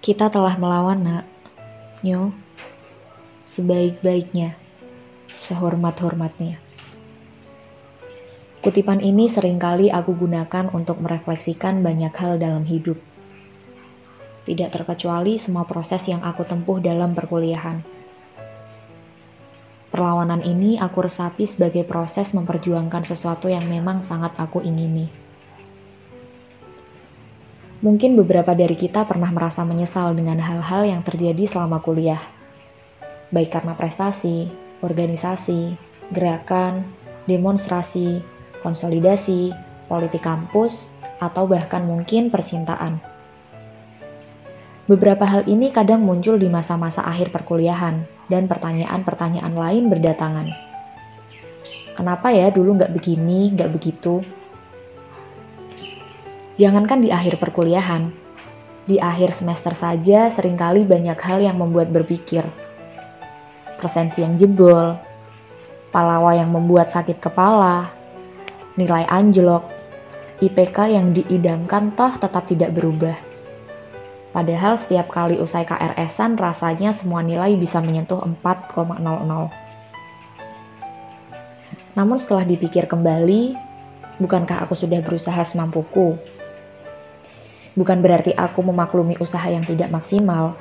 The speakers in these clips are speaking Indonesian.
Kita telah melawan, nak. Nyo, sebaik-baiknya, sehormat-hormatnya. Kutipan ini sering kali aku gunakan untuk merefleksikan banyak hal dalam hidup. Tidak terkecuali semua proses yang aku tempuh dalam perkuliahan. Perlawanan ini aku resapi sebagai proses memperjuangkan sesuatu yang memang sangat aku ingini. Mungkin beberapa dari kita pernah merasa menyesal dengan hal-hal yang terjadi selama kuliah. Baik karena prestasi, organisasi, gerakan, demonstrasi, konsolidasi, politik kampus, atau bahkan mungkin percintaan. Beberapa hal ini kadang muncul di masa-masa akhir perkuliahan, dan pertanyaan-pertanyaan lain berdatangan. Kenapa ya dulu nggak begini, nggak begitu? Jangankan di akhir perkuliahan, di akhir semester saja sering kali banyak hal yang membuat berpikir. Presensi yang jebol, palawa yang membuat sakit kepala, nilai anjlok, IPK yang diidamkan toh tetap tidak berubah. Padahal setiap kali usai KRS-an rasanya semua nilai bisa menyentuh 4,00. Namun setelah dipikir kembali, bukankah aku sudah berusaha semampuku? Bukan berarti aku memaklumi usaha yang tidak maksimal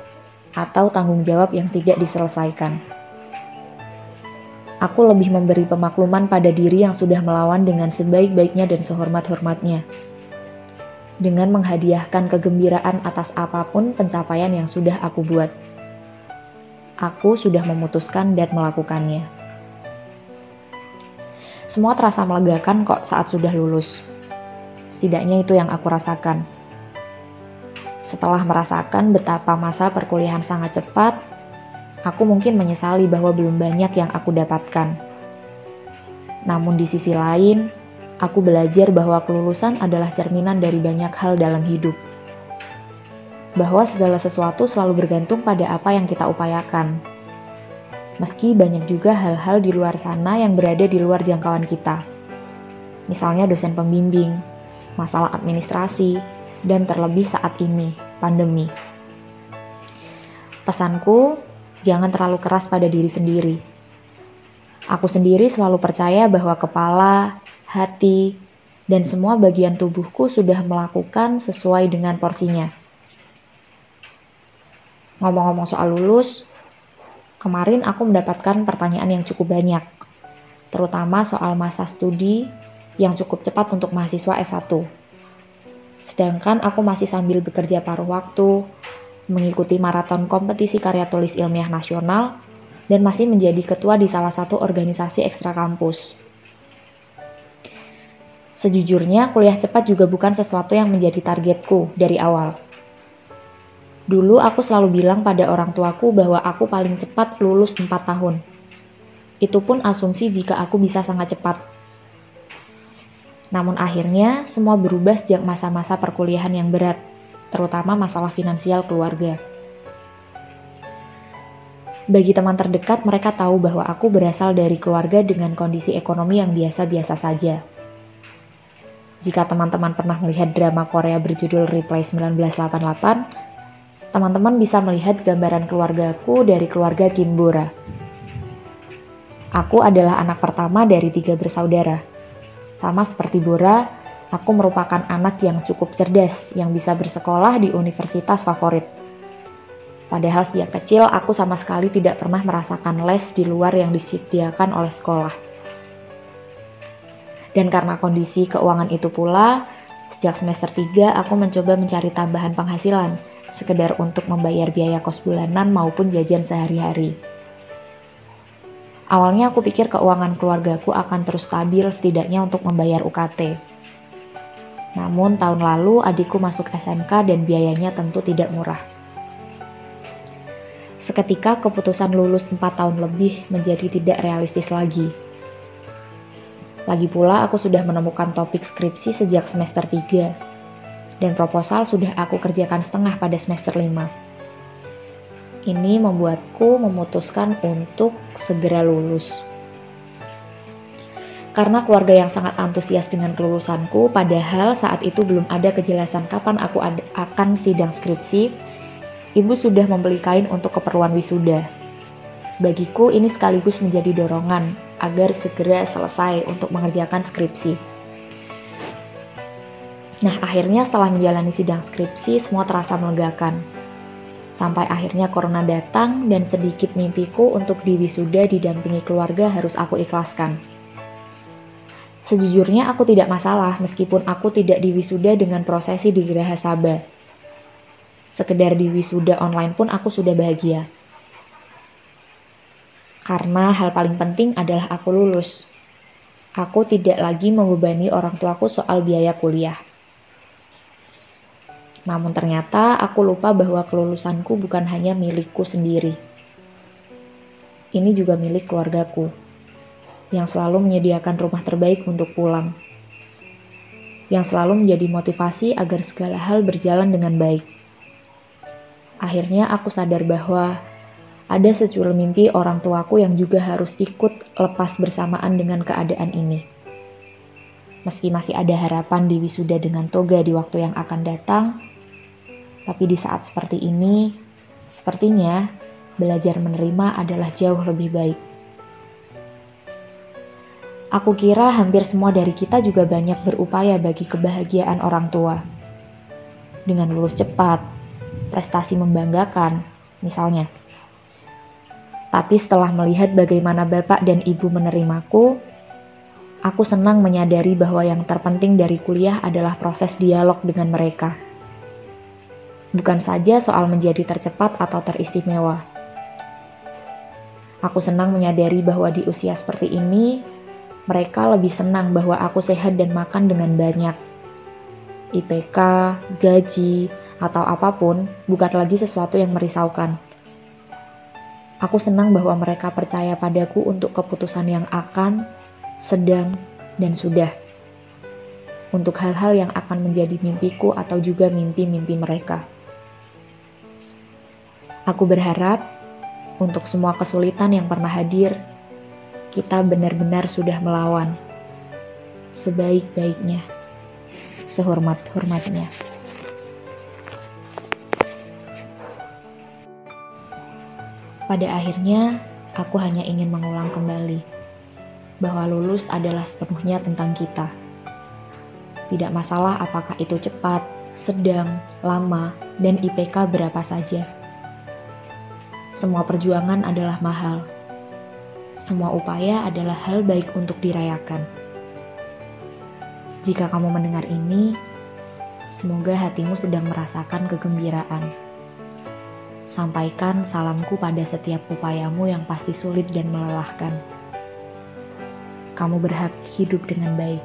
atau tanggung jawab yang tidak diselesaikan. Aku lebih memberi pemakluman pada diri yang sudah melawan dengan sebaik-baiknya dan sehormat-hormatnya. Dengan menghadiahkan kegembiraan atas apa pun pencapaian yang sudah aku buat. Aku sudah memutuskan dan melakukannya. Semua terasa melegakan kok saat sudah lulus. Setidaknya itu yang aku rasakan setelah merasakan betapa masa perkuliahan sangat cepat, aku mungkin menyesali bahwa belum banyak yang aku dapatkan. Namun di sisi lain, aku belajar bahwa kelulusan adalah cerminan dari banyak hal dalam hidup. Bahwa segala sesuatu selalu bergantung pada apa yang kita upayakan. Meski banyak juga hal-hal di luar sana yang berada di luar jangkauan kita. Misalnya dosen pembimbing, masalah administrasi, dan terlebih saat ini, pandemi. Pesanku, jangan terlalu keras pada diri sendiri. Aku sendiri selalu percaya bahwa kepala, hati, dan semua bagian tubuhku sudah melakukan sesuai dengan porsinya. Ngomong-ngomong soal lulus, kemarin aku mendapatkan pertanyaan yang cukup banyak, terutama soal masa studi yang cukup cepat untuk mahasiswa S1 Sedangkan aku masih sambil bekerja paruh waktu, mengikuti maraton kompetisi karya tulis ilmiah nasional, dan masih menjadi ketua di salah satu organisasi ekstra kampus. Sejujurnya, kuliah cepat juga bukan sesuatu yang menjadi targetku dari awal. Dulu aku selalu bilang pada orang tuaku bahwa aku paling cepat lulus 4 tahun. Itu pun asumsi jika aku bisa sangat cepat namun akhirnya semua berubah sejak masa-masa perkuliahan yang berat, terutama masalah finansial keluarga. Bagi teman terdekat, mereka tahu bahwa aku berasal dari keluarga dengan kondisi ekonomi yang biasa-biasa saja. Jika teman-teman pernah melihat drama Korea berjudul Replay 1988, teman-teman bisa melihat gambaran keluargaku dari keluarga Kim Bora. Aku adalah anak pertama dari tiga bersaudara sama seperti Bora, aku merupakan anak yang cukup cerdas yang bisa bersekolah di universitas favorit. Padahal sejak kecil aku sama sekali tidak pernah merasakan les di luar yang disediakan oleh sekolah. Dan karena kondisi keuangan itu pula, sejak semester 3 aku mencoba mencari tambahan penghasilan, sekedar untuk membayar biaya kos bulanan maupun jajan sehari-hari. Awalnya aku pikir keuangan keluargaku akan terus stabil setidaknya untuk membayar UKT. Namun tahun lalu adikku masuk SMK dan biayanya tentu tidak murah. Seketika keputusan lulus 4 tahun lebih menjadi tidak realistis lagi. Lagi pula aku sudah menemukan topik skripsi sejak semester 3 dan proposal sudah aku kerjakan setengah pada semester 5 ini membuatku memutuskan untuk segera lulus. Karena keluarga yang sangat antusias dengan kelulusanku, padahal saat itu belum ada kejelasan kapan aku akan sidang skripsi, ibu sudah membeli kain untuk keperluan wisuda. Bagiku ini sekaligus menjadi dorongan agar segera selesai untuk mengerjakan skripsi. Nah, akhirnya setelah menjalani sidang skripsi, semua terasa melegakan. Sampai akhirnya corona datang dan sedikit mimpiku untuk di wisuda didampingi keluarga harus aku ikhlaskan. Sejujurnya aku tidak masalah meskipun aku tidak di wisuda dengan prosesi di Geraha Sabah sekedar di wisuda online pun aku sudah bahagia. Karena hal paling penting adalah aku lulus. Aku tidak lagi membebani orang tuaku soal biaya kuliah. Namun ternyata aku lupa bahwa kelulusanku bukan hanya milikku sendiri. Ini juga milik keluargaku, yang selalu menyediakan rumah terbaik untuk pulang. Yang selalu menjadi motivasi agar segala hal berjalan dengan baik. Akhirnya aku sadar bahwa ada secuil mimpi orang tuaku yang juga harus ikut lepas bersamaan dengan keadaan ini. Meski masih ada harapan di wisuda dengan toga di waktu yang akan datang, tapi di saat seperti ini, sepertinya belajar menerima adalah jauh lebih baik. Aku kira hampir semua dari kita juga banyak berupaya bagi kebahagiaan orang tua. Dengan lulus cepat, prestasi membanggakan, misalnya. Tapi setelah melihat bagaimana bapak dan ibu menerimaku, aku senang menyadari bahwa yang terpenting dari kuliah adalah proses dialog dengan mereka. Bukan saja soal menjadi tercepat atau teristimewa. Aku senang menyadari bahwa di usia seperti ini, mereka lebih senang bahwa aku sehat dan makan dengan banyak. IPK, gaji, atau apa pun bukan lagi sesuatu yang merisaukan. Aku senang bahwa mereka percaya padaku untuk keputusan yang akan, sedang, dan sudah. Untuk hal-hal yang akan menjadi mimpiku atau juga mimpi-mimpi mereka. Aku berharap untuk semua kesulitan yang pernah hadir, kita benar-benar sudah melawan sebaik-baiknya, sehormat-hormatnya. Pada akhirnya, aku hanya ingin mengulang kembali bahwa lulus adalah sepenuhnya tentang kita. Tidak masalah apakah itu cepat, sedang, lama, dan IPK berapa saja. Semua perjuangan adalah mahal. Semua upaya adalah hal baik untuk dirayakan. Jika kamu mendengar ini, semoga hatimu sedang merasakan kegembiraan. Sampaikan salamku pada setiap upayamu yang pasti sulit dan melelahkan. Kamu berhak hidup dengan baik.